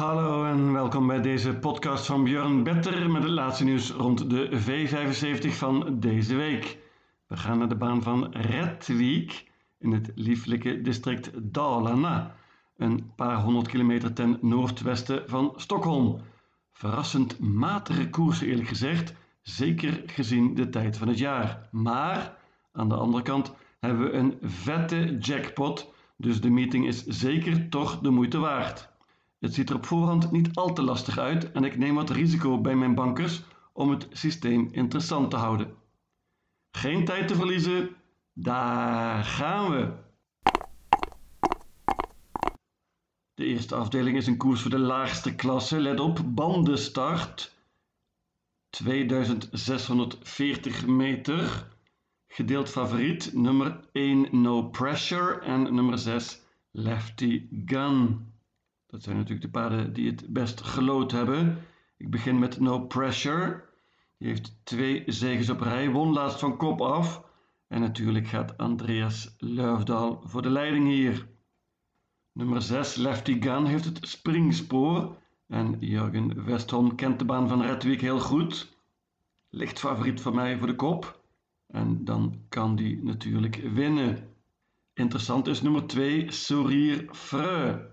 Hallo en welkom bij deze podcast van Björn Better met het laatste nieuws rond de V75 van deze week. We gaan naar de baan van Rättvik in het lieflijke district Dalarna, een paar honderd kilometer ten noordwesten van Stockholm. Verrassend matige koersen eerlijk gezegd, zeker gezien de tijd van het jaar. Maar aan de andere kant hebben we een vette jackpot, dus de meeting is zeker toch de moeite waard. Het ziet er op voorhand niet al te lastig uit en ik neem wat risico bij mijn bankers om het systeem interessant te houden. Geen tijd te verliezen, daar gaan we! De eerste afdeling is een koers voor de laagste klasse. Let op, bandenstart. 2640 meter. Gedeeld favoriet nummer 1 No Pressure en nummer 6 Lefty Gun. Dat zijn natuurlijk de paarden die het best gelood hebben. Ik begin met No Pressure. Die heeft twee zegens op rij, won laatst van kop af. En natuurlijk gaat Andreas Luifdaal voor de leiding hier. Nummer 6, Lefty Gun, heeft het springspoor. En Jurgen Westholm kent de baan van Redwijk heel goed. Licht favoriet van mij voor de kop. En dan kan die natuurlijk winnen. Interessant is nummer 2, Sourier Freu.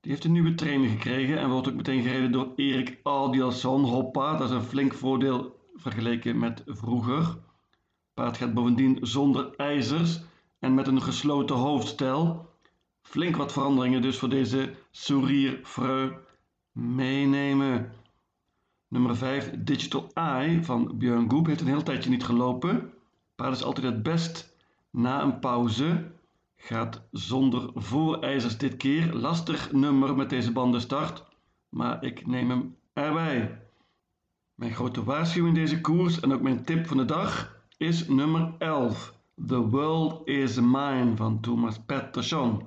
Die heeft een nieuwe trainer gekregen en wordt ook meteen gereden door Erik Adielson. Hoppa, dat is een flink voordeel vergeleken met vroeger. Paard gaat bovendien zonder ijzers en met een gesloten hoofdstel. Flink wat veranderingen dus voor deze Sourier Freu meenemen. Nummer 5, Digital Eye van Björn Goep heeft een heel tijdje niet gelopen. Paard is altijd het best na een pauze. Gaat zonder voorijzers dit keer. Lastig nummer met deze bandenstart, maar ik neem hem erbij. Mijn grote waarschuwing in deze koers en ook mijn tip van de dag is nummer 11. The World is Mine van Thomas Pettersson.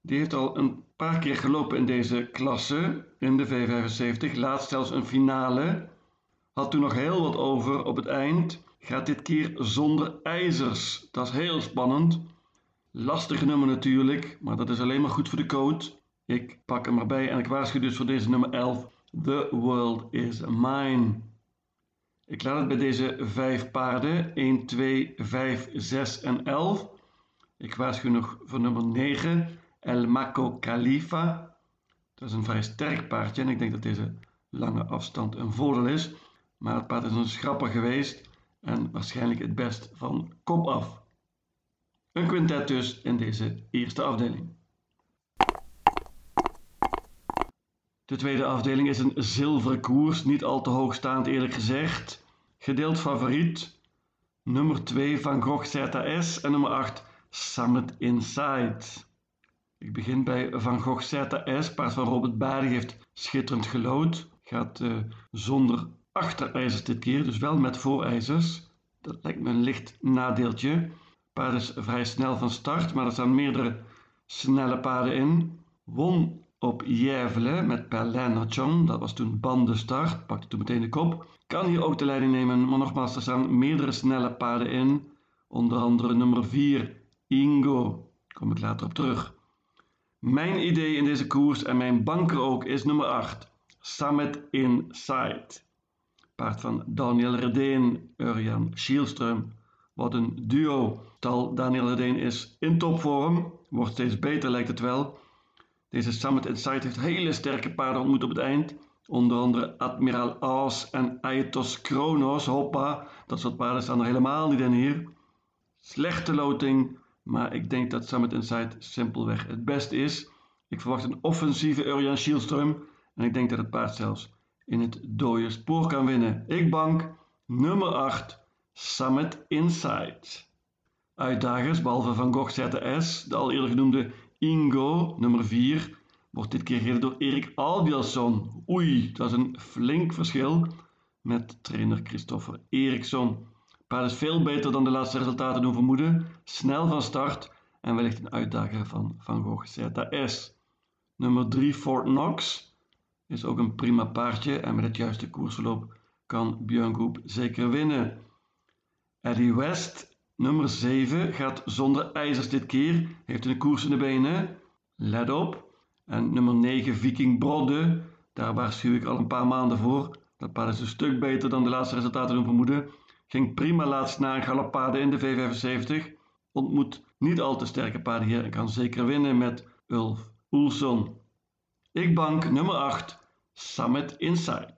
Die heeft al een paar keer gelopen in deze klasse, in de V75, laatst zelfs een finale. Had toen nog heel wat over op het eind. Gaat dit keer zonder ijzers. Dat is heel spannend. Lastige nummer natuurlijk, maar dat is alleen maar goed voor de code. Ik pak hem erbij en ik waarschuw dus voor deze nummer 11. The world is mine. Ik laat het bij deze vijf paarden. 1, 2, 5, 6 en 11. Ik waarschuw nog voor nummer 9. El Mako Khalifa. Dat is een vrij sterk paardje en ik denk dat deze lange afstand een voordeel is. Maar het paard is een schrapper geweest en waarschijnlijk het best van kop af. Een quintet dus in deze eerste afdeling. De tweede afdeling is een zilveren koers, niet al te hoogstaand eerlijk gezegd. Gedeeld favoriet, nummer 2 Van Gogh ZS en nummer 8 Summit Inside. Ik begin bij Van Gogh ZS, paard van Robert Barry heeft schitterend gelood. Gaat uh, zonder achterijzers dit keer, dus wel met voorijzers. Dat lijkt me een licht nadeeltje paard is vrij snel van start, maar er staan meerdere snelle paarden in. Won op Jervelen met Perlenachon, dat was toen bandenstart, pakte toen meteen de kop. Kan hier ook de leiding nemen, maar nogmaals, er staan meerdere snelle paarden in. Onder andere nummer 4, Ingo. Kom ik later op terug. Mijn idee in deze koers en mijn banker ook is nummer 8, Summit Inside. Paard van Daniel Redeen, Urjan Schielström. Wat een duo. Tal Daniel Hedeen is in topvorm. Wordt steeds beter lijkt het wel. Deze Summit Insight heeft hele sterke paarden ontmoet op het eind. Onder andere Admiral Aas en Aetos Kronos. Hoppa, dat soort paarden staan er helemaal niet in hier. Slechte loting, maar ik denk dat Summit Insight simpelweg het beste is. Ik verwacht een offensieve Urjan Schielström. En ik denk dat het paard zelfs in het dode spoor kan winnen. Ik bank nummer 8. Summit Insight. Uitdagers, behalve Van Gogh ZS, de al eerder genoemde Ingo, nummer 4, wordt dit keer gereden door Erik Albielson. Oei, dat is een flink verschil met trainer Christopher Eriksson. Paard is veel beter dan de laatste resultaten doen vermoeden, snel van start en wellicht een uitdager van Van Gogh ZS. Nummer 3, Fort Knox, is ook een prima paardje en met het juiste koersverloop kan Björn Groep zeker winnen. Eddie West, nummer 7, gaat zonder ijzers dit keer. Heeft een koers in de benen. Let op. En nummer 9 Viking Brodde, daar waarschuw ik al een paar maanden voor. Dat paard is een stuk beter dan de laatste resultaten doen vermoeden. Ging prima laatst na een in de V75. Ontmoet niet al te sterke paarden hier en kan zeker winnen met Ulf Oelson. Ik bank nummer 8 Summit Inside.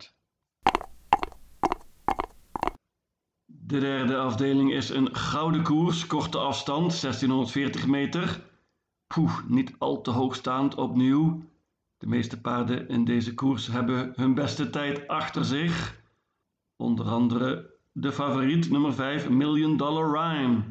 De derde afdeling is een gouden koers, korte afstand, 1640 meter. Poeh, niet al te hoogstaand opnieuw. De meeste paarden in deze koers hebben hun beste tijd achter zich. Onder andere de favoriet nummer 5, Million Dollar Rhyme.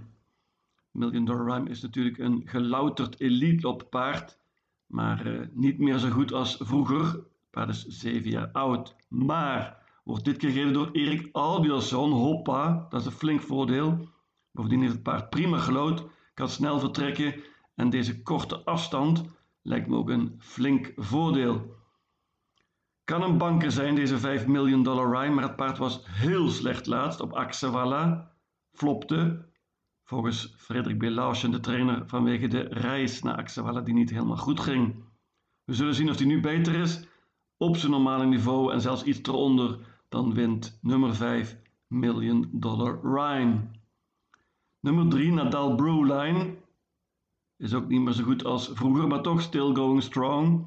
Million Dollar Rhyme is natuurlijk een gelouterd elite paard, maar uh, niet meer zo goed als vroeger. Het paard is 7 jaar oud, maar wordt dit keer gereden door Erik Albielson. Hoppa, dat is een flink voordeel. Bovendien heeft het paard prima gelood, kan snel vertrekken en deze korte afstand lijkt me ook een flink voordeel. Kan een banker zijn, deze 5 miljoen dollar rhyme, maar het paard was heel slecht laatst op Axewalla, flopte. Volgens Frederik B. Lauschen, de trainer, vanwege de reis naar Axewalla die niet helemaal goed ging. We zullen zien of hij nu beter is, op zijn normale niveau en zelfs iets eronder, dan wint nummer 5 miljoen dollar rhyme. Nummer 3 Nadal Brewline is ook niet meer zo goed als vroeger, maar toch still going strong.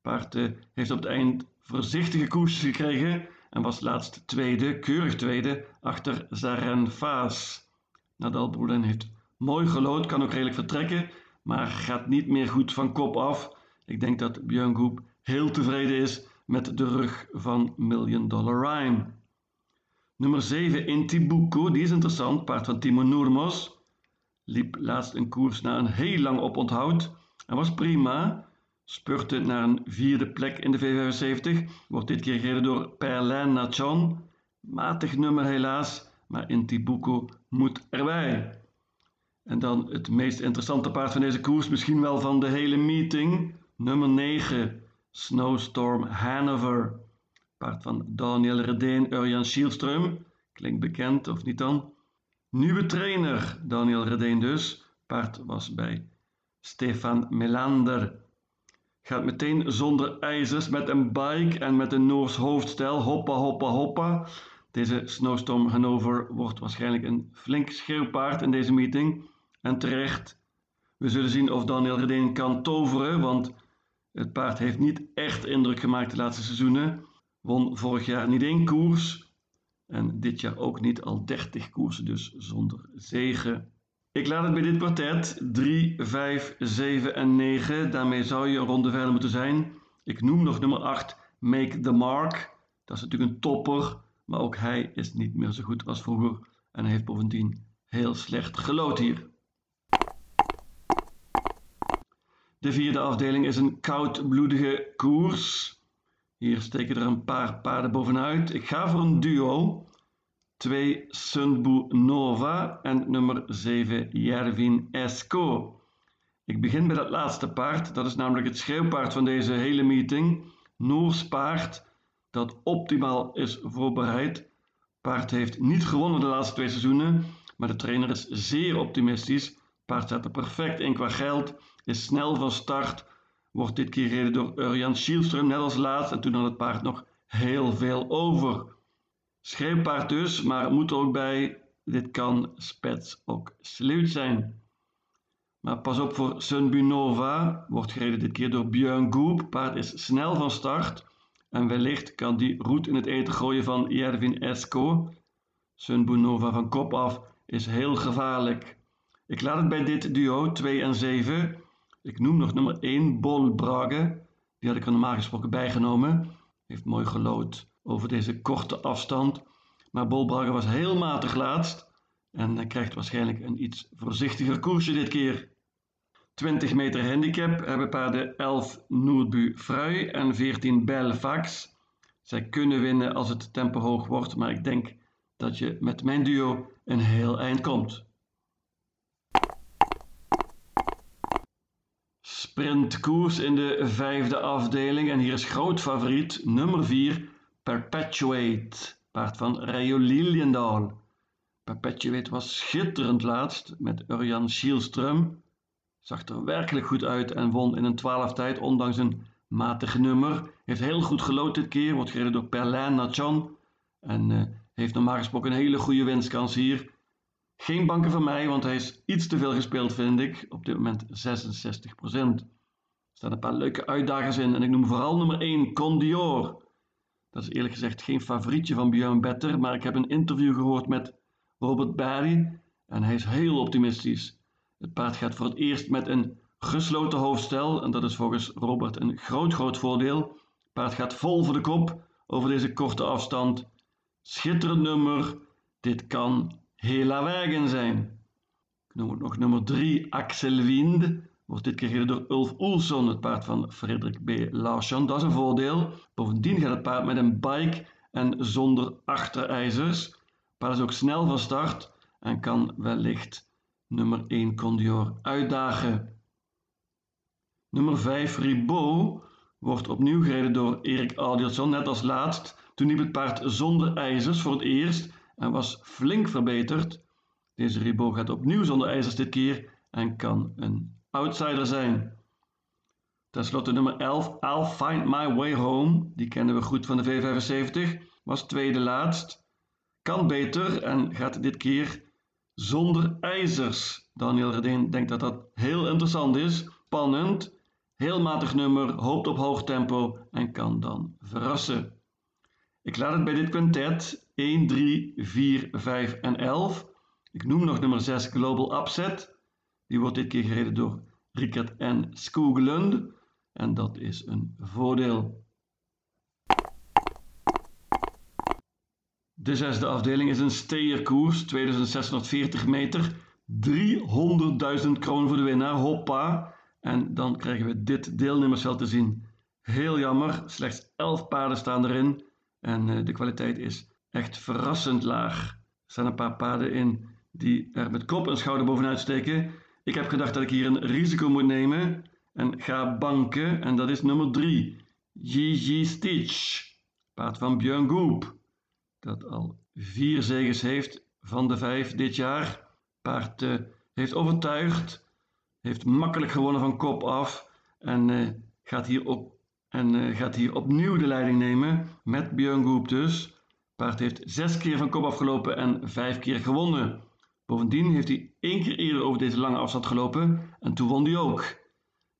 Paard heeft op het eind voorzichtige koersjes gekregen en was laatst tweede, keurig tweede, achter Zaren Faas. Nadal Broeden heeft mooi gelood, kan ook redelijk vertrekken, maar gaat niet meer goed van kop af. Ik denk dat Björn heel tevreden is met de rug van Million Dollar Rhyme. Nummer 7 Intibuco, die is interessant, paard van Timo Noormos liep laatst een koers na een heel lang oponthoud en was prima. Spurte naar een vierde plek in de V75. Wordt dit keer gereden door Perlin Nachon. Matig nummer helaas, maar Intibuco moet erbij. En dan het meest interessante paard van deze koers, misschien wel van de hele meeting. Nummer 9, Snowstorm Hanover. Paard van Daniel Redeen, Urjan Schielström. Klinkt bekend, of niet dan? Nieuwe trainer, Daniel Redeen dus. Paard was bij Stefan Melander. Gaat meteen zonder ijzers met een bike en met een Noors hoofdstijl. Hoppa, hoppa, hoppa. Deze Snowstorm Hanover wordt waarschijnlijk een flink schreeuwpaard in deze meeting. En terecht. We zullen zien of Daniel Redeen kan toveren, want het paard heeft niet echt indruk gemaakt de laatste seizoenen. Won vorig jaar niet één koers, en dit jaar ook niet al 30 koersen, dus zonder zegen. Ik laat het bij dit kwartet 3, 5, 7 en 9. Daarmee zou je een ronde verder moeten zijn. Ik noem nog nummer 8, Make the Mark. Dat is natuurlijk een topper, maar ook hij is niet meer zo goed als vroeger. En hij heeft bovendien heel slecht gelood hier. De vierde afdeling is een koudbloedige koers. Hier steken er een paar paarden bovenuit. Ik ga voor een duo. 2 Sunbu Nova en nummer 7 Jervin Esco. Ik begin bij dat laatste paard. Dat is namelijk het schreeuwpaard van deze hele meeting. Noors paard dat optimaal is voorbereid. Paard heeft niet gewonnen de laatste twee seizoenen, maar de trainer is zeer optimistisch. Paard staat er perfect in qua geld, is snel van start, wordt dit keer gereden door Urjan Schielström, net als laatst. En toen had het paard nog heel veel over. Schreeuwpaard dus, maar moet er ook bij, dit kan spets ook sluit zijn. Maar pas op voor Sunbunova, wordt gereden dit keer door Björn Goop. Paard is snel van start en wellicht kan die roet in het eten gooien van Jervin Esco. Sunbunova van kop af is heel gevaarlijk. Ik laat het bij dit duo 2 en 7. Ik noem nog nummer 1, Bol Brage. Die had ik er normaal gesproken bijgenomen. Heeft mooi gelood over deze korte afstand. Maar Bol Brage was heel matig laatst. En hij krijgt waarschijnlijk een iets voorzichtiger koersje dit keer. 20 meter handicap hebben paarden 11 Noordbu Frui en 14 Belfax. Zij kunnen winnen als het tempo hoog wordt, maar ik denk dat je met mijn duo een heel eind komt. Sprintkoers in de vijfde afdeling en hier is groot favoriet nummer 4 Perpetuate, paard van Rayo Liliendaal. Perpetuate was schitterend laatst met Urjan Schielström. Zag er werkelijk goed uit en won in een 12 tijd, ondanks een matig nummer. Heeft heel goed gelood dit keer, wordt gereden door Perlin Nachon. En uh, heeft normaal gesproken een hele goede winstkans hier. Geen banken van mij, want hij is iets te veel gespeeld, vind ik. Op dit moment 66%. Er staan een paar leuke uitdagers in. En ik noem vooral nummer 1, Condior. Dat is eerlijk gezegd geen favorietje van Björn Better. Maar ik heb een interview gehoord met Robert Barry. En hij is heel optimistisch. Het paard gaat voor het eerst met een gesloten hoofdstel. En dat is volgens Robert een groot, groot voordeel. Het paard gaat vol voor de kop over deze korte afstand. Schitterend nummer. Dit kan Hela Wegen zijn. Nog nummer 3, Axel Wind. Wordt dit keer door Ulf Oelson, het paard van Frederik B. Larsson. Dat is een voordeel. Bovendien gaat het paard met een bike en zonder achterijzers. Het paard is ook snel van start en kan wellicht nummer 1 Condior uitdagen. Nummer 5 Ribot wordt opnieuw gereden door Erik Audielson, net als laatst. Toen liep het paard zonder ijzers voor het eerst en was flink verbeterd. Deze Ribot gaat opnieuw zonder ijzers dit keer en kan een outsider zijn. Ten slotte nummer 11, I'll Find My Way Home. Die kennen we goed van de V75. Was tweede laatst. Kan beter en gaat dit keer zonder ijzers. Daniel Redeen denkt dat dat heel interessant is. Spannend. Heel matig nummer, hoopt op hoog tempo en kan dan verrassen. Ik laat het bij dit quintet 1, 3, 4, 5 en 11. Ik noem nog nummer 6 Global Upset. Die wordt dit keer gereden door Rickert en Skoglund. En dat is een voordeel. De zesde afdeling is een steerkoers, 2640 meter. 300.000 kroon voor de winnaar, hoppa. En dan krijgen we dit deelnemersveld te zien. Heel jammer, slechts 11 paarden staan erin. En uh, de kwaliteit is echt verrassend laag. Er staan een paar paarden in die er met kop en schouder bovenuit steken. Ik heb gedacht dat ik hier een risico moet nemen en ga banken. En dat is nummer 3. Gigi Stitch. Paard van Björn Goop. Dat al vier zegens heeft van de vijf dit jaar. Paard uh, heeft overtuigd. Heeft makkelijk gewonnen van kop af. En, uh, gaat, hier op, en uh, gaat hier opnieuw de leiding nemen. Met Björn Goop dus. Paard heeft zes keer van kop afgelopen en vijf keer gewonnen. Bovendien heeft hij één keer eerder over deze lange afstand gelopen en toen won hij ook.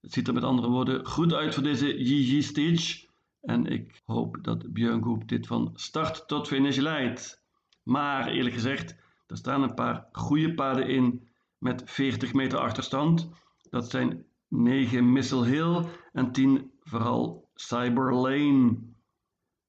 Het ziet er met andere woorden goed uit voor deze GG Stage. En ik hoop dat Björn Goep dit van start tot finish leidt. Maar eerlijk gezegd, er staan een paar goede paarden in met 40 meter achterstand. Dat zijn 9 Missile Hill en 10 vooral Cyber Lane.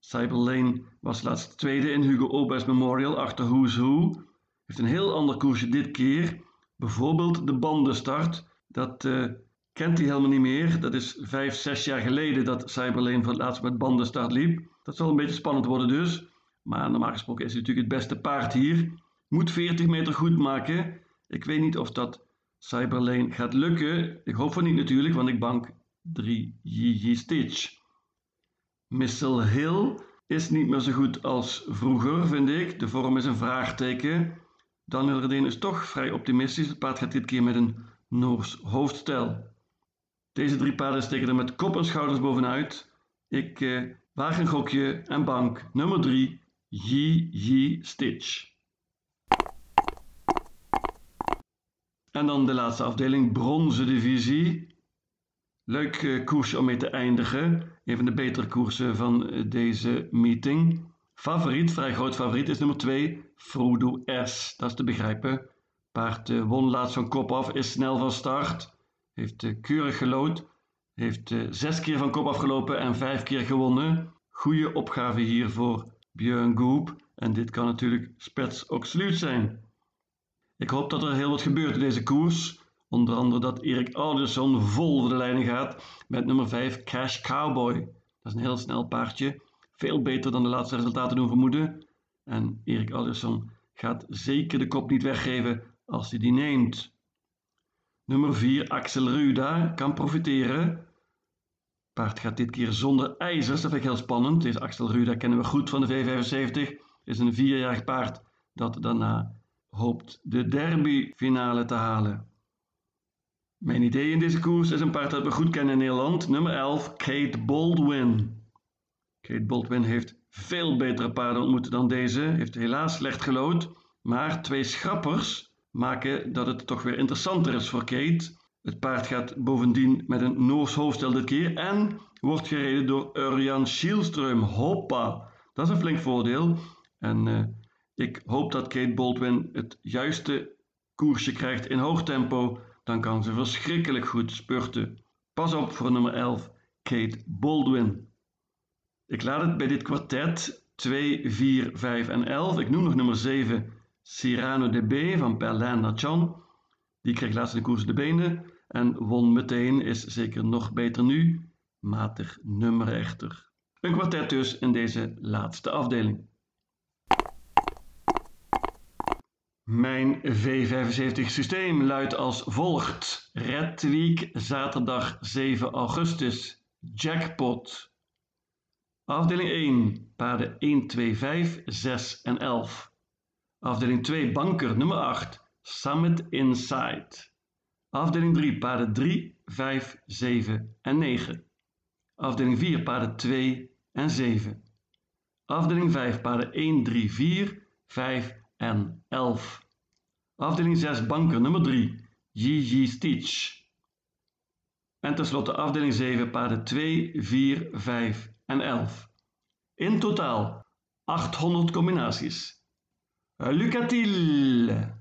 Cyber Lane was laatst tweede in Hugo Obers Memorial achter Who's Who. Heeft een heel ander koersje dit keer. Bijvoorbeeld de bandenstart. Dat uh, kent hij helemaal niet meer. Dat is vijf, zes jaar geleden dat Cyberlane voor het laatst met bandenstart liep. Dat zal een beetje spannend worden dus. Maar normaal gesproken is hij natuurlijk het beste paard hier. Moet 40 meter goed maken. Ik weet niet of dat Cyberlane gaat lukken. Ik hoop van niet natuurlijk, want ik bank 3 Gigi Stitch. Missile Hill is niet meer zo goed als vroeger, vind ik. De vorm is een vraagteken. Daniel Redeen is toch vrij optimistisch. Het paard gaat dit keer met een Noors hoofdstel. Deze drie paarden steken er met kop en schouders bovenuit. Ik eh, een gokje en bank nummer 3, Yi Yi Stitch. En dan de laatste afdeling, bronzen divisie. Leuk uh, koersje om mee te eindigen. Een van de betere koersen van uh, deze meeting. Favoriet, vrij groot favoriet, is nummer 2, Frodo S. Dat is te begrijpen. Paard uh, won laatst van kop af, is snel van start. Heeft keurig gelood. Heeft zes keer van kop afgelopen en vijf keer gewonnen. Goede opgave hier voor Björn Goop. En dit kan natuurlijk spets sluit zijn. Ik hoop dat er heel wat gebeurt in deze koers. Onder andere dat Erik Alderson vol voor de leiding gaat met nummer 5 Cash Cowboy. Dat is een heel snel paardje. Veel beter dan de laatste resultaten doen vermoeden. En Erik Alderson gaat zeker de kop niet weggeven als hij die neemt. Nummer 4 Axel Ruda kan profiteren. Paard gaat dit keer zonder ijzers, dat vind ik heel spannend. Deze Axel Ruda kennen we goed van de V75. Is een vierjarig paard dat daarna hoopt de derby finale te halen. Mijn idee in deze koers is een paard dat we goed kennen in Nederland, nummer 11, Kate Baldwin. Kate Baldwin heeft veel betere paarden ontmoet dan deze, heeft helaas slecht gelood, maar twee schrappers maken dat het toch weer interessanter is voor Kate. Het paard gaat bovendien met een Noors hoofdstel dit keer en wordt gereden door Urjan Schielström. Hoppa! Dat is een flink voordeel. En uh, ik hoop dat Kate Baldwin het juiste koersje krijgt in hoog tempo. Dan kan ze verschrikkelijk goed spurten. Pas op voor nummer 11, Kate Baldwin. Ik laat het bij dit kwartet 2, 4, 5 en 11. Ik noem nog nummer 7, Cyrano de B van Perlin Nachan. Die kreeg laatst de koers de benen en won meteen, is zeker nog beter nu. Matig nummer echter. Een kwartet dus in deze laatste afdeling. Mijn V75 systeem luidt als volgt. Red Week, zaterdag 7 augustus. Jackpot. Afdeling 1, paarden 1, 2, 5, 6 en 11. Afdeling 2, banker nummer 8, Summit Inside. Afdeling 3, paarden 3, 5, 7 en 9. Afdeling 4, paarden 2 en 7. Afdeling 5, paarden 1, 3, 4, 5 en 11. Afdeling 6, banker nummer 3, Gigi Stitch. En tenslotte afdeling 7, paarden 2, 4, 5 en 11. In totaal 800 combinaties. Lucatil!